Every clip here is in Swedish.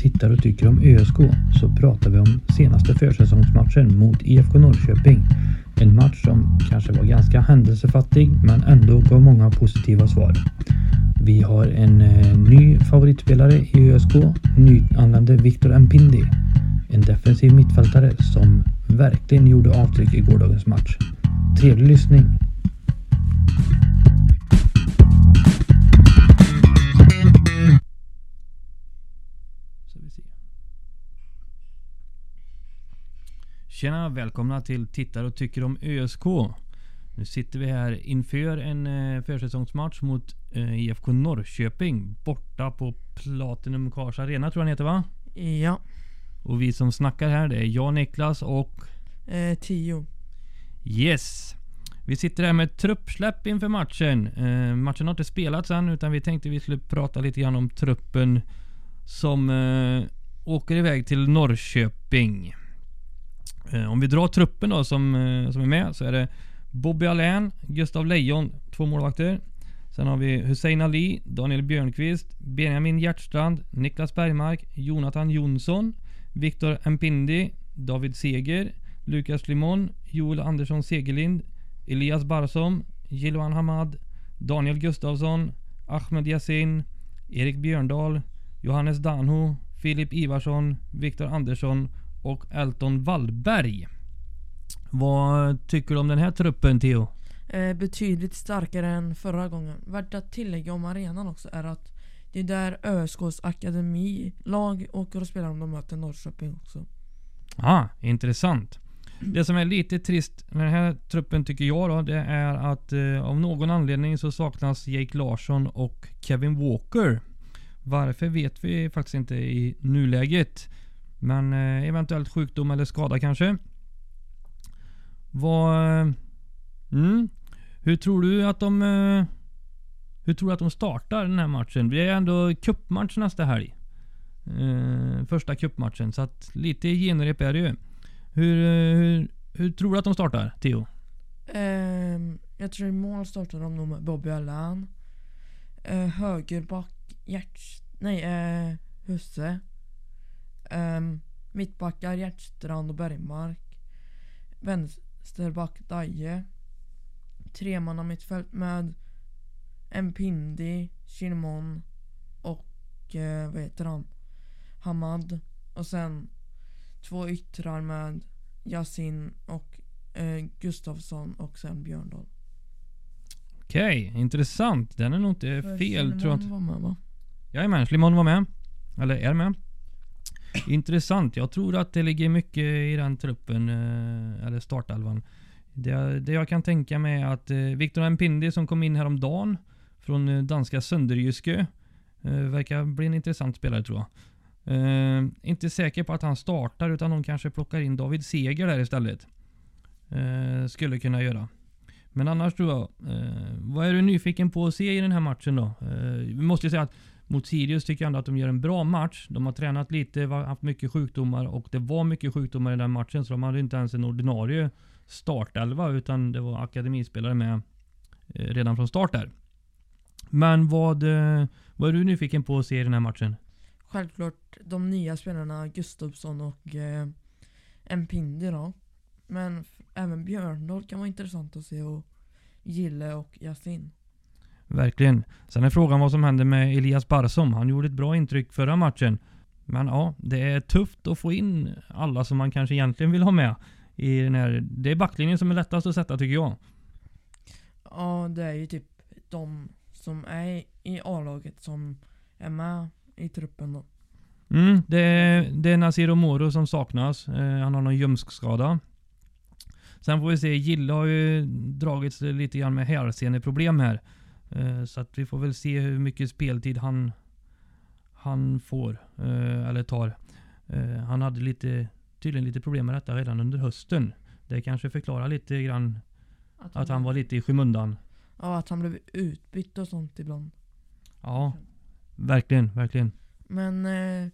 Tittar och tycker om ÖSK så pratar vi om senaste försäsongsmatchen mot IFK Norrköping. En match som kanske var ganska händelsefattig men ändå gav många positiva svar. Vi har en eh, ny favoritspelare i ÖSK, nyanlände Victor Mpindi. En defensiv mittfältare som verkligen gjorde avtryck i gårdagens match. Trevlig lyssning! Tjena, välkomna till Tittar och tycker om ÖSK. Nu sitter vi här inför en eh, försäsongsmatch mot eh, IFK Norrköping borta på Platinum Cars Arena tror jag den heter va? Ja, Och vi som snackar här det är jag, Niklas och eh, tio. Yes! Vi sitter här med ett truppsläpp inför matchen. Eh, matchen har inte spelats än utan vi tänkte vi skulle prata lite grann om truppen som eh, åker iväg till Norrköping. Eh, om vi drar truppen då som, eh, som är med så är det Bobby Allén, Gustav Lejon, två målvakter. Sen har vi Hussein Ali, Daniel Björnqvist, Benjamin Hjertstrand, Niklas Bergmark, Jonathan Jonsson, Viktor Mpindi, David Seger, Lukas Limon, Joel Andersson Segerlind, Elias Barsom, Jiloan Hamad, Daniel Gustavsson, Ahmed Yassin, Erik Björndal, Johannes Danho, Filip Ivarsson, Viktor Andersson och Elton Wallberg. Vad tycker du om den här truppen Theo? Eh, betydligt starkare än förra gången. Värt att tillägga om arenan också är att det är där ÖSKs akademilag åker och spelar om de möter Norrköping också. Ah, intressant. Det som är lite trist med den här truppen tycker jag då, det är att eh, av någon anledning så saknas Jake Larsson och Kevin Walker. Varför vet vi faktiskt inte i nuläget. Men eh, eventuellt sjukdom eller skada kanske. Vad... eh, Mm, hur tror du att de... eh, hur tror du att de startar den här matchen? Vi är ändå cupmatch nästa helg. Eh, första cupmatchen, så att lite genrep är det ju. Hur, eh, hur, hur tror du att de startar, Theo? Um, jag tror i mål startar de nog med Bobby Allan. Eh, uh, högerback Hjärts... Nej, uh, Husse. Ehm, mittbackar Hjärtstrand och Bergmark. Vänsterback Daje. Tremanna mittfält med Mpindi, Shimon och eh, vad heter han? Hamad. Och sen två yttrar med Yasin och eh, Gustafsson och sen Björndal. Okej, intressant. Den är nog inte För fel tror jag var med va? Jajamän, Slimon var med. Eller är med. Intressant. Jag tror att det ligger mycket i den truppen, eh, eller startelvan. Det, det jag kan tänka mig är att eh, Victor Mpindi som kom in häromdagen från eh, danska Sönderjyske verkar bli en intressant spelare tror jag. Uh, inte säker på att han startar utan de kanske plockar in David Seger där istället. Uh, skulle kunna göra. Men annars tror jag, Uh, vad är du nyfiken på att se i den här matchen då? Vi måste ju säga att mot Sirius tycker jag ändå att de gör en bra match. De har tränat lite, haft mycket sjukdomar och det var mycket sjukdomar i den matchen så de hade inte ens en ordinarie startelva utan det var akademispelare med eh, redan från start där. Men vad, eh, vad är du nyfiken på att se i den här matchen? Självklart de nya spelarna Gustafsson och eh, Mpindi då. Men även Björndal kan vara intressant att se och Gille och Yasin. Verkligen. Sen är frågan vad som händer med Elias Barsom. Han gjorde ett bra intryck förra matchen. Men ja, det är tufft att få in alla som man kanske egentligen vill ha med. I den här, det är backlinjen som är lättast att sätta tycker jag. Ja, det är ju typ de som är i A-laget som är med i truppen då. Mm, det, är, det är Nasir Moro som saknas. Eh, han har någon ljumskskada. Sen får vi se, Gille har ju dragits lite grann med hälseneproblem här. Eh, så att vi får väl se hur mycket speltid han, han får, eh, eller tar. Eh, han hade lite, tydligen lite problem med detta redan under hösten. Det kanske förklarar lite grann att han var lite i skymundan. Ja, att han blev utbytt och sånt ibland. Ja, verkligen, verkligen. Men eh,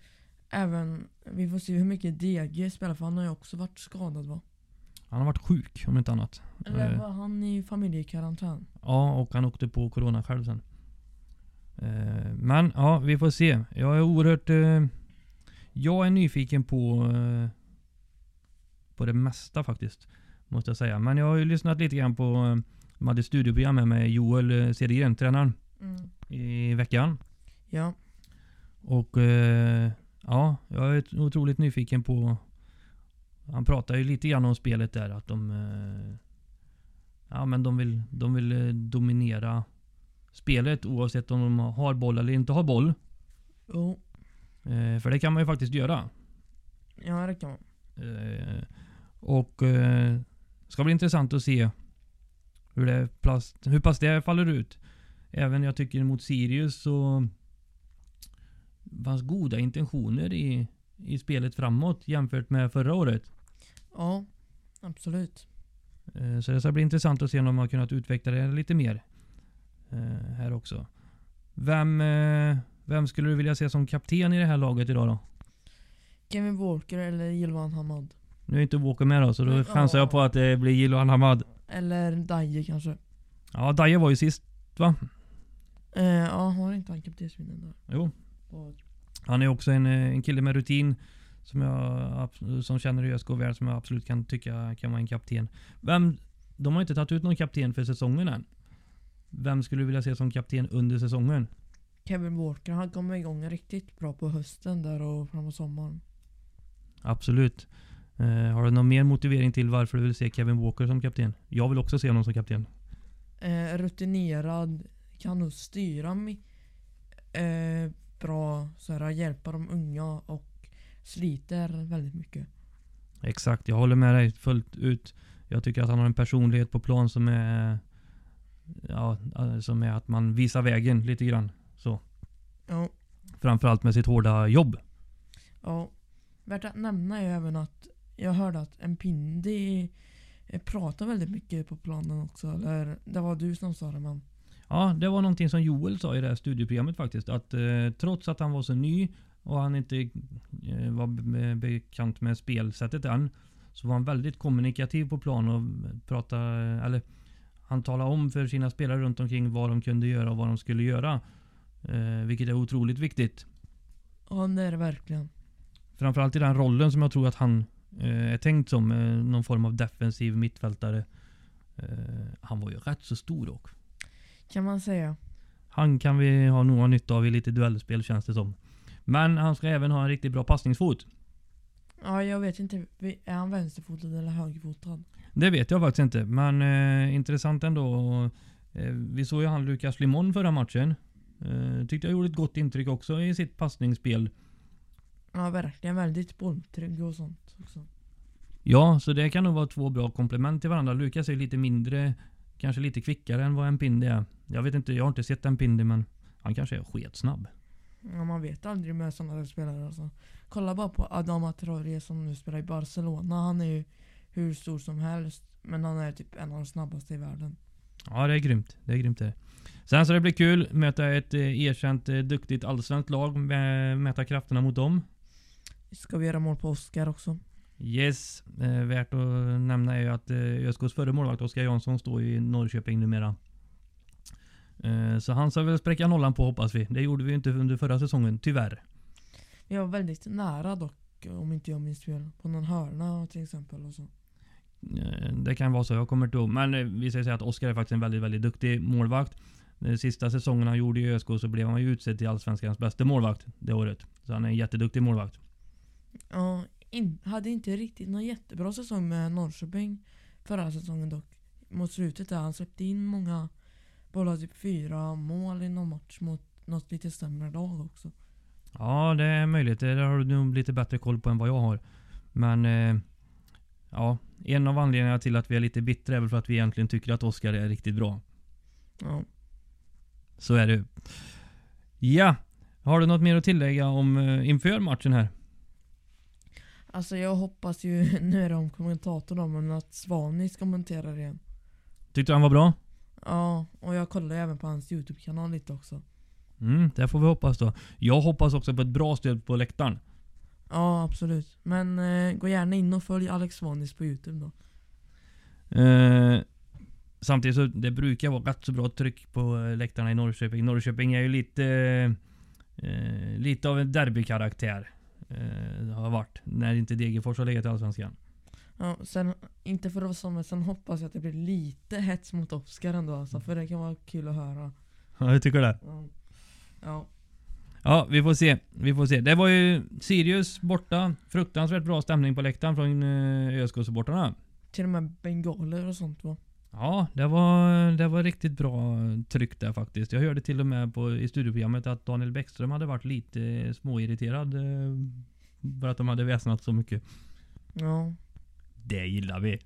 även, vi får se hur mycket DG spelar för han har ju också varit skadad va? Han har varit sjuk om inte annat. Eller Eh. var han i familjekarantän? Ja, och han åkte på corona själv sen. Eh, men ja, vi får se. Jag är oerhört... Eh, jag är nyfiken på... På det mesta faktiskt. Måste jag säga. Men jag har ju lyssnat lite grann på... De hade studioprogram med, med Joel Cedergren, tränaren, Mm. i veckan. Ja. Och ja, jag är otroligt nyfiken på... Han pratar ju lite grann om spelet där, att de... Eh, ja men de vill, de vill eh, dominera spelet oavsett om de har boll eller inte har boll. Jo. Eh, för det kan man ju faktiskt göra. Ja, det kan man. Eh, och eh, ska bli intressant att se hur, det plast, hur pass det faller ut. Även jag tycker mot Sirius så fanns goda intentioner i, i spelet framåt jämfört med förra året. Ja, absolut. Eh, så det ska bli intressant att se om de har kunnat utveckla det lite mer. Eh, här också. Vem, eh, vem skulle du vilja se som kapten i det här laget idag då? Kevin Walker eller Gilvan Hamad. Nu är inte Walker med då, så då chansar jag ja. på att det blir Jiloan Hamad. Eller Daje kanske. Ja, Daje var ju sist va? Eh, ja, har inte han kaptensbindeln där? Jo. Han är också en, en kille med rutin. Som jag som känner ÖSK väl, som jag absolut kan tycka kan vara en kapten. Vem, de har inte tagit ut någon kapten för säsongen än. Vem skulle du vilja se som kapten under säsongen? Kevin Walker, han kom igång riktigt bra på hösten där och framåt sommaren. Absolut. Eh, har du någon mer motivering till varför du vill se Kevin Walker som kapten? Jag vill också se honom som kapten. Eh, rutinerad, kan nog styra mi- eh, bra, så här, hjälpa de unga och sliter väldigt mycket. Exakt, jag håller med dig fullt ut. Jag tycker att han har en personlighet på plan som är... Ja, som är att man visar vägen lite grann. Så. Ja, Framförallt med sitt hårda jobb. ja. Värt att nämna är även att jag hörde att Mpindi eh, pratar väldigt mycket på planen också. Eller det var du som sa det men. Ja, det var någonting som Joel sa i det här studieprogrammet faktiskt. Att eh, trots att han var så ny och han inte eh, var be- bekant med spelsättet än. Så var han väldigt kommunikativ på plan och pratade, eller han talade om för sina spelare runt omkring vad de kunde göra och vad de skulle göra. Eh, vilket är otroligt viktigt. Ja det är det verkligen. Framförallt i den rollen som jag tror att han eh, är tänkt som. Eh, någon form av defensiv mittfältare. Eh, han var ju rätt så stor dock. Kan man säga. Han kan vi ha ha nytta av i lite duellspel känns det som. Men han ska även ha en riktigt bra passningsfot. Ja jag vet inte, är han vänsterfotad eller högerfotad? Det vet jag faktiskt inte. Men eh, intressant ändå. Eh, vi såg ju han Lukas Limon förra matchen. Eh, tyckte jag gjorde ett gott intryck också i sitt passningsspel. Ja verkligen väldigt bolltrygg och sånt också. Ja, så det kan nog vara två bra komplement till varandra. Lukas är lite mindre, kanske lite kvickare än vad en Pindi är. Jag vet inte, jag har inte sett en Pindi men han kanske är sketsnabb. Ja, man vet aldrig med sådana där spelare alltså. Kolla bara på Adama Traoré som nu spelar i Barcelona. Han är ju hur stor som helst. Men han är typ en av de snabbaste i världen. Ja, det är grymt. Det är grymt det. Sen så det blir kul möta ett eh, erkänt eh, duktigt allsvenskt lag. Mäta krafterna mot dem. Ska vi göra mål på Oscar också? Yes. Eh, värt att nämna är ju att eh, ÖSKs förre målvakt Oskar Jansson står i Norrköping numera. Eh, så han ska väl spräcka nollan på hoppas vi. Det gjorde vi inte under förra säsongen, tyvärr. Vi var väldigt nära dock, om inte jag minns fel. På någon hörna till exempel och så. Eh, Det kan vara så, jag kommer inte ihåg. Men eh, vi ska säga att Oskar är faktiskt en väldigt, väldigt duktig målvakt. De sista säsongen han gjorde i ÖSK så blev han ju utsedd till Allsvenskans bästa målvakt det året. Så han är en jätteduktig målvakt. Ja, in, hade inte riktigt någon jättebra säsong med Norrköping förra säsongen dock. Mot slutet där han släppte in många bollar, typ fyra mål i någon match mot något lite sämre lag också. Ja, det är möjligt. Det har du nog lite bättre koll på än vad jag har. Men eh, ja, en av anledningarna till att vi är lite bittra är väl för att vi egentligen tycker att Oskar är riktigt bra. Ja. Så är det. Ja, har du något mer att tillägga om eh, inför matchen här? Alltså jag hoppas ju, nu är det om kommentatorn men att Svanis kommenterar igen. Tyckte du han var bra? Ja, och jag kollar även på hans YouTube-kanal lite också. Mm, det får vi hoppas då. Jag hoppas också på ett bra stöd på läktaren. Ja, absolut. Men eh, gå gärna in och följ Alex Svanis på YouTube då. Eh, Samtidigt så det brukar vara rätt så bra tryck på eh, läktarna i Norrköping. Norrköping är ju lite eh, lite av en derbykaraktär. Eh, har varit när inte Degerfors har legat i Allsvenskan. Ja, sen, inte för att vara sån, men sen hoppas jag att det blir lite hets mot Oskar ändå alltså, för det kan vara kul att höra. Ja, jag tycker det. Ja. ja. Ja, vi får se. Vi får se. Det var ju Sirius borta. Fruktansvärt bra stämning på läktaren från eh, ÖSK-supportrarna. Till och med bengaler och sånt va? Ja, det var, det var riktigt bra tryck där faktiskt. Jag hörde till och med på, i studioprogrammet att Daniel Bäckström hade varit lite småirriterad. eh, För att de hade väsnat så mycket. Ja. Det gillar vi.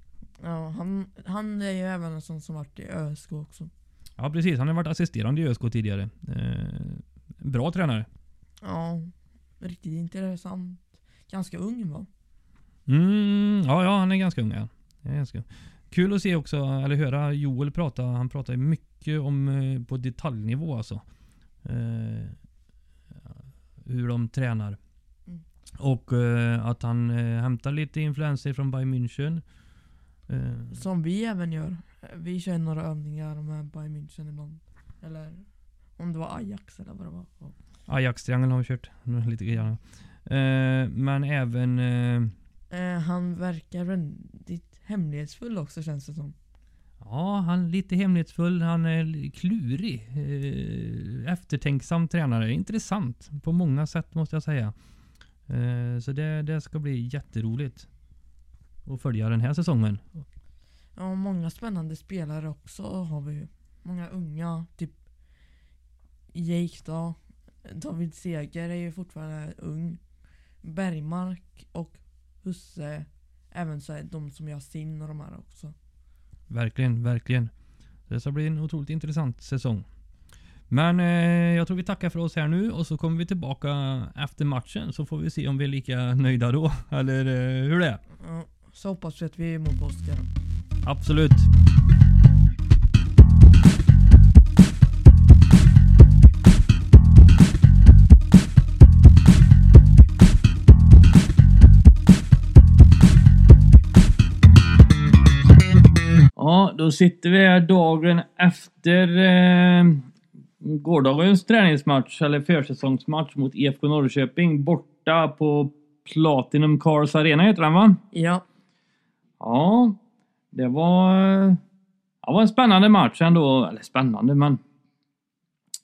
Ja, han, han är ju även en sån som varit i ÖSK också. Ja precis, han har varit assisterande i ÖSK tidigare. Eh, bra tränare. Ja, riktigt intressant. Ganska ung va? Mm, ja, ja, han är ganska ung. Ja. Ganska. Kul att se också, eller höra Joel prata. Han pratar mycket om eh, på detaljnivå alltså. Eh, hur de tränar. Och eh, att han eh, hämtar lite influenser från Bayern München. Eh, Som vi även gör. Vi kör några övningar med Bayern München ibland. Eller om det var Ajax eller vad det var. Ja. Ajax-triangeln har vi kört lite grann. Eh, men även eh, Eh, han verkar väldigt hemlighetsfull också känns det som. Ja, han är lite hemlighetsfull. Han är klurig. Eftertänksam tränare. Intressant på många sätt måste jag säga. Eh, så det, det ska bli jätteroligt att följa den här säsongen. Ja, många spännande spelare också har vi ju. Många unga, typ Jake då. David Seger är ju fortfarande ung. Bergmark och Husse. Även så är de som gör sin och de här också. Verkligen, verkligen. Det ska bli en otroligt intressant säsong. Men eh, jag tror vi tackar för oss här nu och så kommer vi tillbaka efter matchen så får vi se om vi är lika nöjda då. Eller eh, hur det är. Så hoppas vi att vi är emot Oskar. Absolut. Ja, då sitter vi här dagen efter eh, gårdagens träningsmatch, eller försäsongsmatch mot IFK Norrköping borta på Platinum Cars Arena heter den va? Ja, Ja, det var, det var en spännande match ändå. Eller spännande, men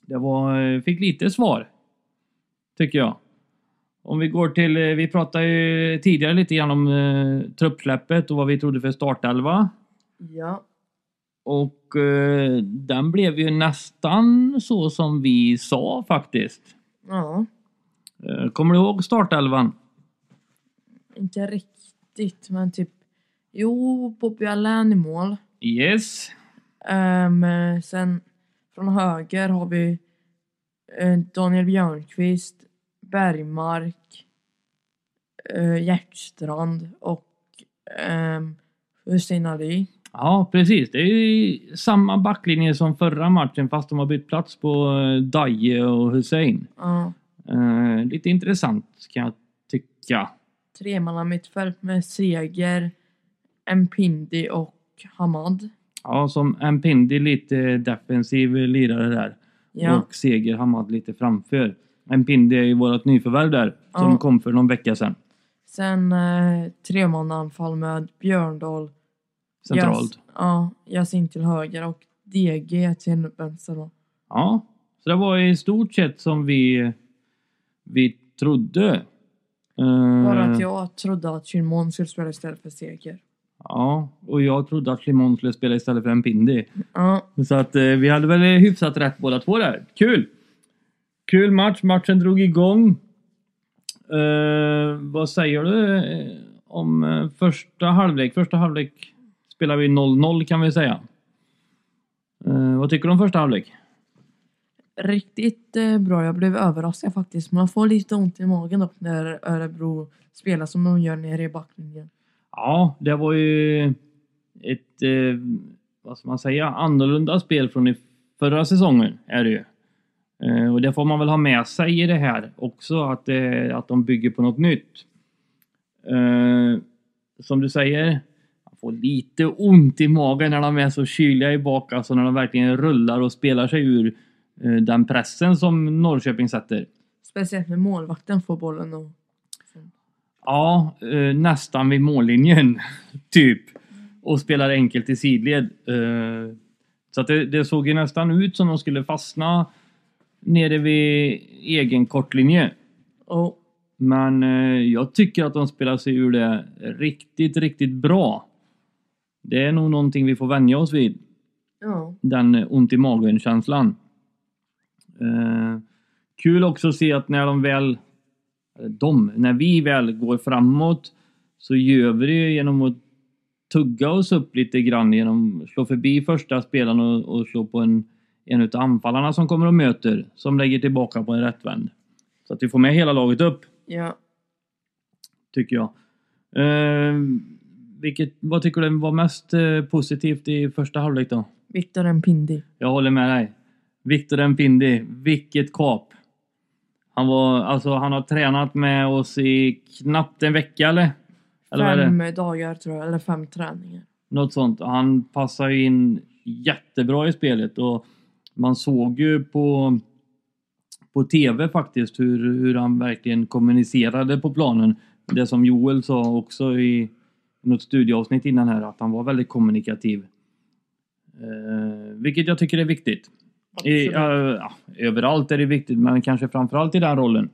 det var, fick lite svar. Tycker jag. Om vi går till, vi pratade ju tidigare lite grann om eh, truppsläppet och vad vi trodde för startelva. ja, Och eh, den blev ju nästan så som vi sa faktiskt. ja. Eh, kommer du ihåg startelvan? Inte riktigt, men typ. Jo, Bobby Allen i mål. Yes. Ehm, sen från höger har vi eh, Daniel Björnqvist, Bergmark, uh, Hjärtstrand och um, Hussein Ali. Ja, precis. Det är ju samma backlinje som förra matchen fast de har bytt plats på eh, Daje och Hussein. Ja, Eh, lite intressant kan jag tycka. tremanna mittfält med Seger, Mpindi och Hamad. Ja, som Mpindi lite defensiv lirare där. Ja, Och Seger Hamad lite framför. Mpindi är ju vårt nyförvärv där. Som Ja. kom för någon vecka sedan. sen uh, tremannaanfall med Björndal, Centralt. Jas- ja, Yasin till höger och DG till vänster. då. Ja, så det var i stort sett som vi, vi trodde. Eh, Bara att jag trodde att Chilmon skulle spela istället för Seger. Ja, och jag trodde att Limon skulle spela istället för Mpindi. Ja, Så att eh, vi hade väl hyfsat rätt båda två där. Kul! Kul match. Matchen drog igång. Eh, vad säger du eh, om första halvlek? Första halvlek spelar vi 0-0 kan vi säga. Eh, vad tycker du om första halvlek? riktigt eh, bra. Jag blev överraskad faktiskt. Man får lite ont i magen dock när Örebro spelar som de gör nere i backlinjen. Ja, det var ju ett, eh, vad ska man säga, annorlunda spel från i förra säsongen är det ju. Eh, och det får man väl ha med sig i det här också, att, det, att de bygger på något nytt. Eh, som du säger, får lite ont i magen när de är så kyliga i bak, alltså när de verkligen rullar och spelar sig ur eh, den pressen som Norrköping sätter. Speciellt när målvakten får bollen och. Ja, eh, nästan vid mållinjen. typ. Och spelar enkelt i sidled. Eh, så att det, det såg ju nästan ut som de skulle fastna nere vid egen kortlinje. Och Men eh, jag tycker att de spelar sig ur det riktigt, riktigt bra. Det är nog någonting vi får vänja oss vid. ja, Den eh, ont i magen-känslan. Eh, kul också att se att när de väl... De, när vi väl går framåt så gör vi det genom att tugga oss upp lite grann genom att slå förbi första spelaren och, och slå på en, en utav anfallarna som kommer och möter. Som lägger tillbaka på en rättvänd. Så att vi får med hela laget upp ja. tycker jag. Eh, vilket, vad tycker du var mest eh, positivt i första halvlek då? Viktor Mpindi. Jag håller med dig. Victor Mpindi, vilket kap! Han var, alltså han har tränat med oss i knappt en vecka eller? Eller? Fem dagar tror jag, eller fem träningar. Något sånt. Han passar ju in jättebra i spelet och man såg ju på, på TV faktiskt hur, hur han verkligen kommunicerade på planen. Det som Joel sa också i något studieavsnitt innan här, att han var väldigt kommunikativ. Eh, vilket jag tycker är viktigt. I, eh, ja, överallt är det viktigt, men kanske framförallt i den rollen.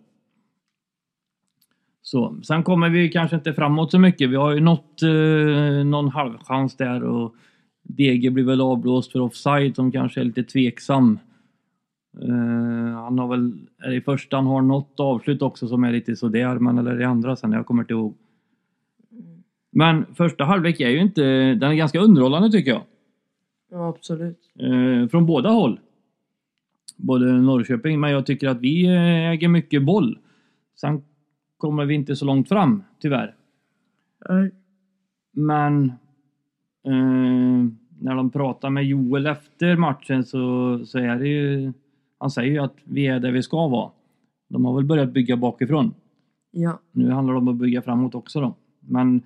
Så, sen kommer vi kanske inte framåt så mycket. Vi har ju nått eh, någon halvchans där och DG blir väl avblåst för offside som kanske är lite tveksam. Eh, han har väl, är det i första han har något avslut också som är lite sådär, men eller i andra sen, jag kommer inte ihåg. Men första halvlek är ju inte, den är ganska underhållande tycker jag. Ja, absolut. Eh, från båda håll. Både Norrköping, men jag tycker att vi eh, äger mycket boll. Sen kommer vi inte så långt fram, tyvärr. Nej. Men eh, när de pratar med Joel efter matchen så, så är det ju... Han säger ju att vi är där vi ska vara. De har väl börjat bygga bakifrån. Ja, Nu handlar det om att bygga framåt också då. Men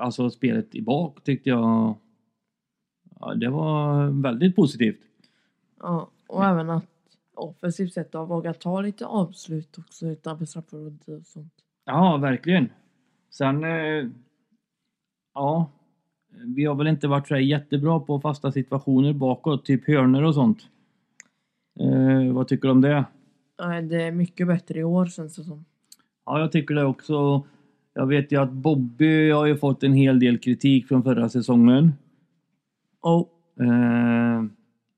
alltså spelet i bak tyckte jag... Ja, det var väldigt positivt. ja. Och även att offensivt sett har vågat ta lite avslut också utanför straffområdet och sånt. Ja, verkligen. Sen... Eh, ja. Vi har väl inte varit så jättebra på fasta situationer bakåt, typ hörnor och sånt. Eh, vad tycker du om det? Nej, det är mycket bättre i år känns det som. Ja, jag tycker det också. Jag vet ju att Bobby har ju fått en hel del kritik från förra säsongen. Och Eh,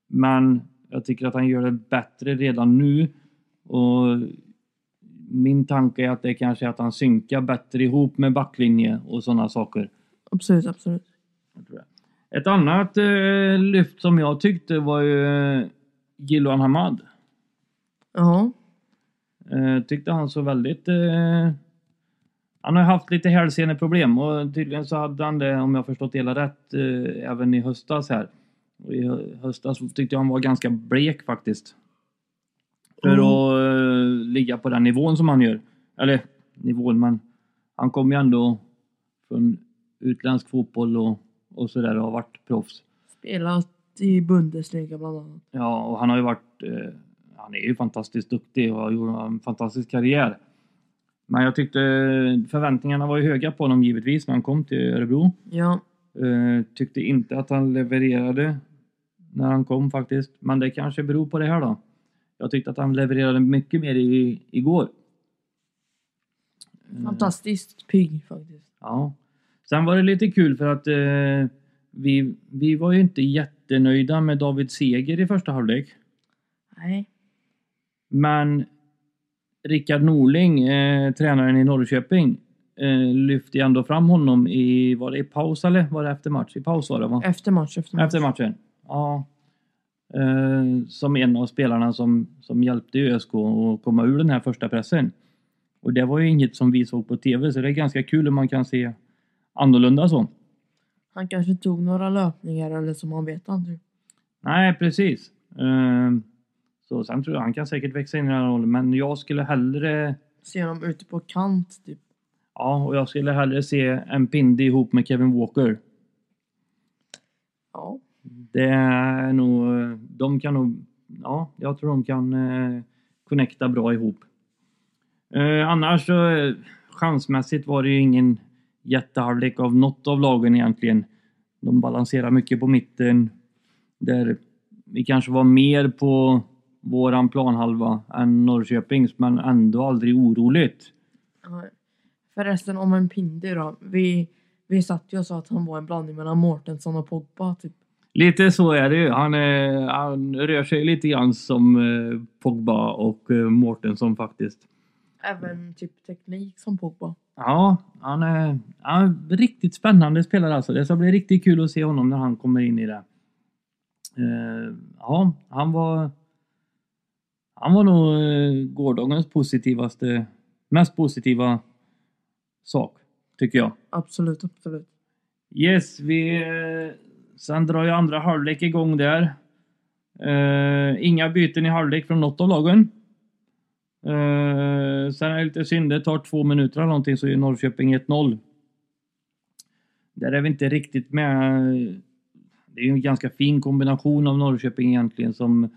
men jag tycker att han gör det bättre redan nu. Och min tanke är att det kanske är att han synkar bättre ihop med backlinje och sådana saker. absolut, absolut. Ett annat eh, lyft som jag tyckte var ju eh, Gilwan Hamad. Ja, Eh, tyckte han så väldigt... Eh, han har haft lite hälseneproblem och tydligen så hade han det, om jag förstått det hela rätt, eh, även i höstas här. Och I hö- höstas tyckte jag han var ganska blek faktiskt. För Mm. att eh, ligga på den nivån som han gör. Eller nivån, men han kom ju ändå från utländsk fotboll och, och sådär och har varit proffs. spelat i Bundesliga bland annat. Ja, och han har ju varit... Eh, han är ju fantastiskt duktig och har gjort en fantastisk karriär. Men jag tyckte förväntningarna var ju höga på honom givetvis när han kom till Örebro. Ja, Eh, tyckte inte att han levererade när han kom faktiskt. Men det kanske beror på det här då. Jag tyckte att han levererade mycket mer i, igår. Eh, fantastiskt pigg faktiskt. Ja. Sen var det lite kul för att eh, vi, vi var ju inte jättenöjda med David Seger i första halvlek. Nej, Men Rickard Norling, eh, tränaren i Norrköping, eh, lyfte ju ändå fram honom i, var det i paus eller var det efter match? I paus var det va? efter match, efter match. Efter matchen? Ja. Eh, som en av spelarna som, som hjälpte ÖSK att komma ur den här första pressen. Och det var ju inget som vi såg på TV, så det är ganska kul om man kan se annorlunda så. Han kanske tog några löpningar eller som man vet aldrig. Nej, precis. Eh, så sen tror jag han kan säkert växa in i den här rollen, men jag skulle hellre Se honom ute på kant typ. Ja, och jag skulle hellre se en Pindi ihop med Kevin Walker. Det är nog, de kan nog, ja, jag tror de kan eh, connecta bra ihop. Eh, annars så eh, chansmässigt var det ju ingen jättehalvlek av något av lagen egentligen. De balanserar mycket på mitten. Där vi kanske var mer på våran planhalva än Norrköpings, men ändå aldrig oroligt. Förresten om en Pindi då. Vi, vi satt ju och sa att han var en blandning mellan Mårtensson och Pogba typ. Lite så är det ju. Han, är, han rör sig lite grann som eh, Pogba och eh, Mårtensson faktiskt. Även typ teknik som Pogba. Ja, han är, han är riktigt spännande spelare alltså. Det ska bli riktigt kul att se honom när han kommer in i det. Eh, ja, han var... Han var nog eh, gårdagens positivaste, mest positiva sak, tycker jag. Absolut, absolut. Yes, vi... eh, Sen drar ju andra halvlek igång där. Eh, inga byten i halvlek från något av lagen. Eh, sen är det lite synd, det tar två minuter eller någonting så är Norrköping 1-0. Där är vi inte riktigt med. Det är ju en ganska fin kombination av Norrköping egentligen som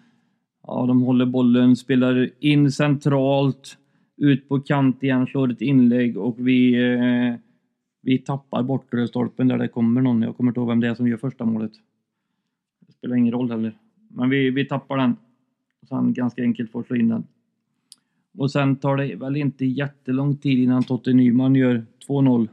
Ja, de håller bollen, spelar in centralt, ut på kant igen, slår ett inlägg och vi, eh, vi tappar bortre stolpen där det kommer någon. Jag kommer inte ihåg vem det är som gör första målet. Det spelar ingen roll heller. Men vi, vi tappar den. Så han ganska enkelt får slå in den. Och sen tar det väl inte jättelång tid innan Totte Nyman gör 2-0.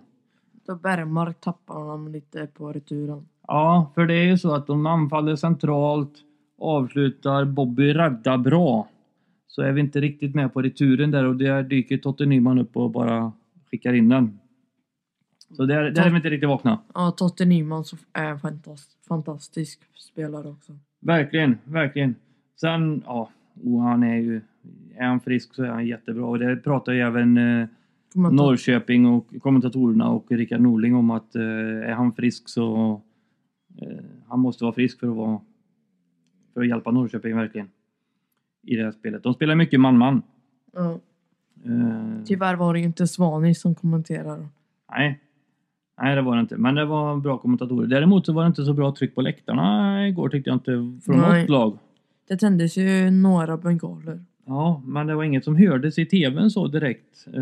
Då Bergmark tappar honom lite på returen. Ja, för det är ju så att de anfaller centralt, avslutar, Bobby räddar bra. Så är vi inte riktigt med på returen där och där dyker Totte Nyman upp och bara skickar in den. Så där, där är vi inte riktigt vakna. Ja, Totte Nyman så är en fantast, fantastisk spelare också. Verkligen, verkligen. Sen, ja, och han är ju... Är han frisk så är han jättebra och det pratar ju även eh, Norrköping och kommentatorerna och Rickard Norling om att eh, är han frisk så... Eh, han måste vara frisk för att vara... För att hjälpa Norrköping verkligen. I det här spelet. De spelar mycket man-man. Ja. Eh, Tyvärr var det ju inte Svanis som kommenterar. nej. Nej, det var det inte. Men det var bra kommentatorer. Däremot så var det inte så bra tryck på läktarna igår tyckte jag inte. Från Nej. något lag. Det tändes ju några bengaler. Ja, men det var inget som hördes i tvn så direkt. Eh,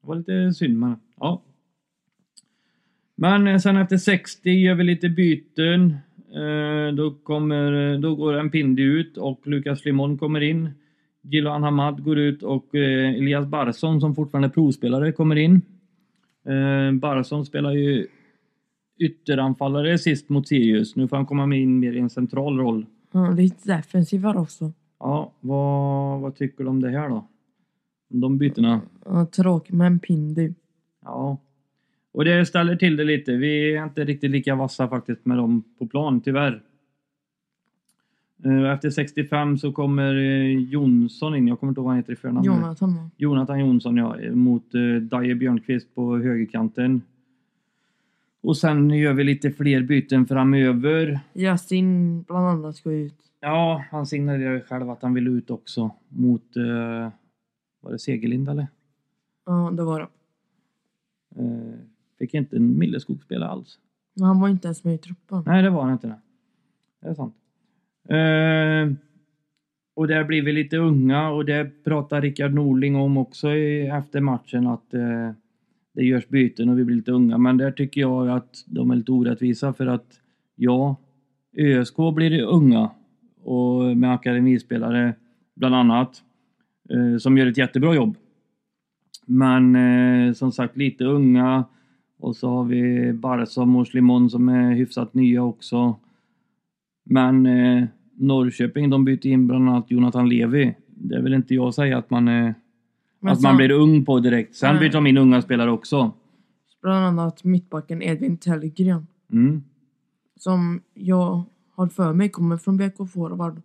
Det var lite synd, men ja. Men sen efter 60 gör vi lite byten. Eh, Då, kommer, då går en Pindi ut och Lukas Limon kommer in. Gilan Hamad går ut och eh, Elias Barsson som fortfarande är provspelare kommer in. Eh, Barsson spelar ju ytteranfallare sist mot Sirius. Nu får han komma in mer i en central roll. Ja, lite defensivare också. Ja, vad, vad tycker du om det här då? De bytena? Ja, tråkigt med en Pindi. Ja. Och det ställer till det lite. Vi är inte riktigt lika vassa faktiskt med dem på plan, tyvärr. Eh, Efter 65 så kommer eh, Jonsson in. Jag kommer inte ihåg vad han heter i förnamn. Jonathan? Jonathan Jonsson, ja. Mot eh, Daje Björnqvist på högerkanten. Och sen gör vi lite fler byten framöver. Yasin bland annat ska ut. Ja, han signalerade själv att han ville ut också mot... Var det Segerlind eller? Ja, det var det. Fick inte Milleskog spela alls. Men han var inte ens med i truppen. Nej, det var han inte. Det, det är sant. Eh, och där blir vi lite unga och det pratar Rickard Norling om också i, efter matchen att eh, det görs byten och vi blir lite unga. Men där tycker jag att de är lite orättvisa för att ja, ÖSK blir unga och med akademispelare bland annat eh, som gör ett jättebra jobb. Men eh, som sagt lite unga och så har vi Barsom och Slimon som är hyfsat nya också. Men eh, Norrköping de byter in bland annat Jonathan Levi. Det vill inte jag säga att man, Men att man sen- blir ung på direkt. Sen Nej. byter de in unga spelare också. Bland annat mittbacken Edvin Tellgren. Mm. Som jag har för mig kommer från BK Forward.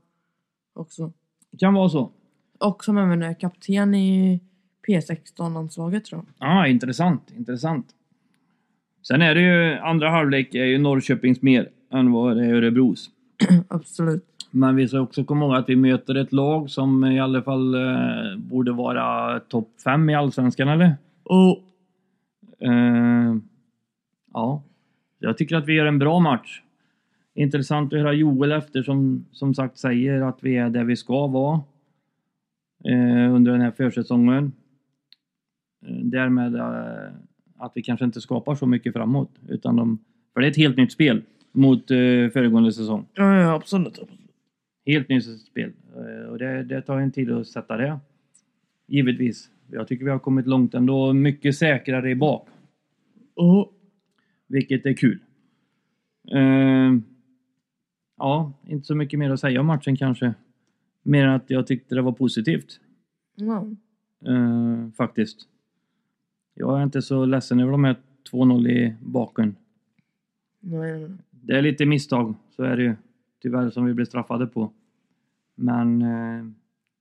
Också. Kan vara så. Och som även är kapten i P16-landslaget tror jag. Ja, intressant. Intressant. Sen är det ju, andra halvlek är ju Norrköpings mer än vad det är Örebros. Absolut. Men vi ska också komma ihåg att vi möter ett lag som i alla fall eh, borde vara topp 5 i Allsvenskan, eller? Och Eh, ja, jag tycker att vi gör en bra match. Intressant att höra Joel efter som som sagt säger att vi är där vi ska vara eh, under den här försäsongen. Eh, därmed eh, att vi kanske inte skapar så mycket framåt. Utan de, för det är ett helt nytt spel mot eh, föregående säsong. Ja, ja absolut. Helt nytt spel. Eh, och det, det tar en tid att sätta det. Givetvis. Jag tycker vi har kommit långt ändå. Mycket säkrare i bak. Oh. Vilket är kul. Eh, ja, inte så mycket mer att säga om matchen kanske. Mer än att jag tyckte det var positivt. Ja. Eh, faktiskt. Jag är inte så ledsen över de här 2-0 i baken. Nej. Det är lite misstag, så är det ju. Tyvärr som vi blev straffade på. Men eh,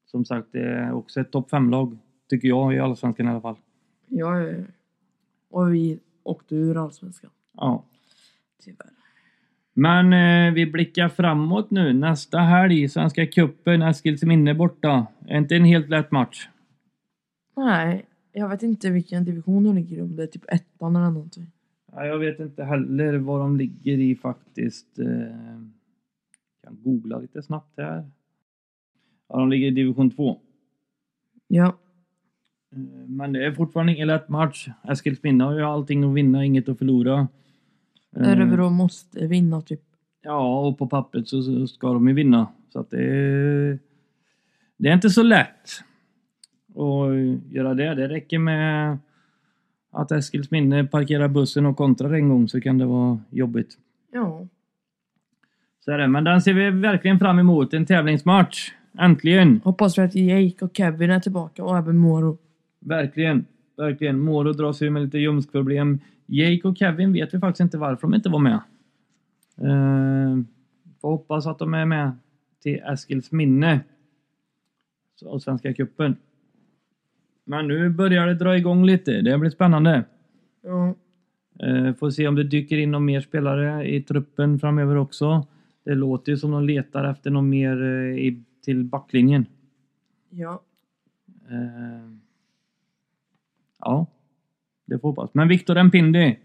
som sagt, det är också ett topp 5-lag. Tycker jag i Allsvenskan i alla fall. Ja, ja, ja. Och vi åkte ur Allsvenskan. Ja. Tyvärr. Men eh, vi blickar framåt nu. Nästa helg, Svenska cupen, Eskilsminne borta. Är inte en helt lätt match. Nej, jag vet inte vilken division de ligger i. Om det är typ ettan eller någonting. Ja, jag vet inte heller vad de ligger i faktiskt. Eh, kan googla lite snabbt här. Ja, de ligger i division 2. Ja. Eh, Men det är fortfarande ingen lätt match. Eskilsminne har ju allting att vinna, inget att förlora. Eh, Örebro måste vinna typ. Ja, och på pappret så så ska de ju vinna. Så att det är, det är inte så lätt att göra det. Det räcker med att Eskilsminne parkerar bussen och kontrar en gång så kan det vara jobbigt. Ja. Så är det. Men den ser vi verkligen fram emot. En tävlingsmatch. Äntligen! Hoppas vi att Jake och Kevin är tillbaka och även Moro. Verkligen. Verkligen. Moro dras ju med lite ljumskproblem. Jake och Kevin vet vi faktiskt inte varför de inte var med. Uh, får hoppas att de är med till Eskils minne. Så- Av Svenska cupen. Men nu börjar det dra igång lite. Det blir spännande. Ja. Uh, får se om det dyker in någon mer spelare i truppen framöver också. Det låter ju som de letar efter någon mer eh, i, till backlinjen. Ja. Eh, ja, det får hoppas. Men Victor Mpindi,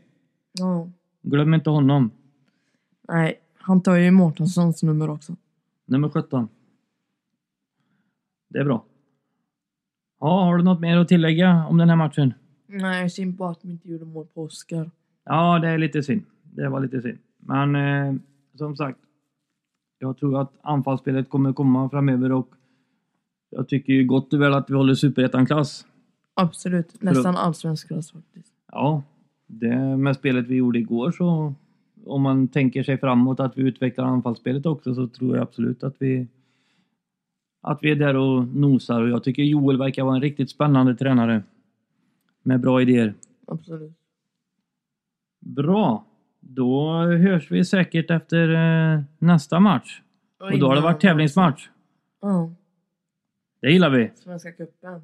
Ja. glöm inte honom. Nej, han tar ju Mårtenssons nummer också. Nummer 17. Det är bra. Ja, har du något mer att tillägga om den här matchen? Nej, synd på att vi inte gjorde mål på Oscar. Ja, det är lite synd. Det var lite synd. Men eh, som sagt, jag tror att anfallsspelet kommer komma framöver och jag tycker ju gott och väl att vi håller superettan-klass. Absolut. Nästan allsvensk klass faktiskt. Ja, det med spelet vi gjorde igår så om man tänker sig framåt att vi utvecklar anfallsspelet också så tror jag absolut att vi att vi är där och nosar och jag tycker Joel verkar vara en riktigt spännande tränare med bra idéer. Absolut. Bra! Då hörs vi säkert efter eh, nästa match. Och då har det varit tävlingsmatch. Ja. Det gillar vi. Svenska cupen.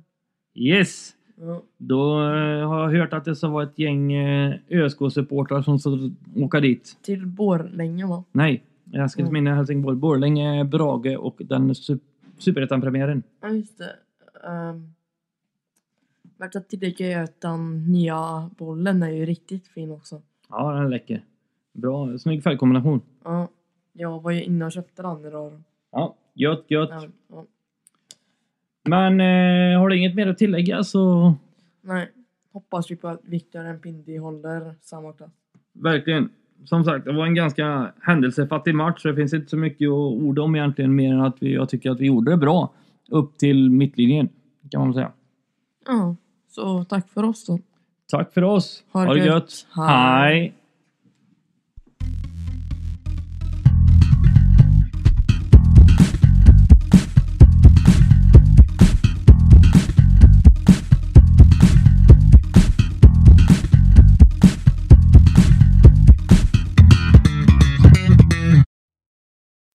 Yes! Ja. Då eh, har jag hört att det ska vara ett gäng eh, ÖSK-supportrar som ska åka dit. Till Borlänge va? Nej, Eskilsminne, Helsingborg, Borlänge, Brage och den su- superettan-premiären. Ja, just det. Um, värt att tillägga att den nya bollen är ju riktigt fin också. Ja, den är läcker. Bra, snygg färgkombination. Ja. Jag var ju inne och köpte den idag. Ja, gött, gött. Ja, ja. Men eh, har du inget mer att tillägga så Nej. Hoppas vi på att Victor Mpindi håller samma klass. verkligen. Som sagt, det var en ganska händelsefattig match. Så det finns inte så mycket att orda om egentligen mer än att vi, jag tycker att vi gjorde det bra. Upp till mittlinjen, kan man säga. Ja. Så tack för oss då. Tack för oss. Ha det gött. Hej. Hej.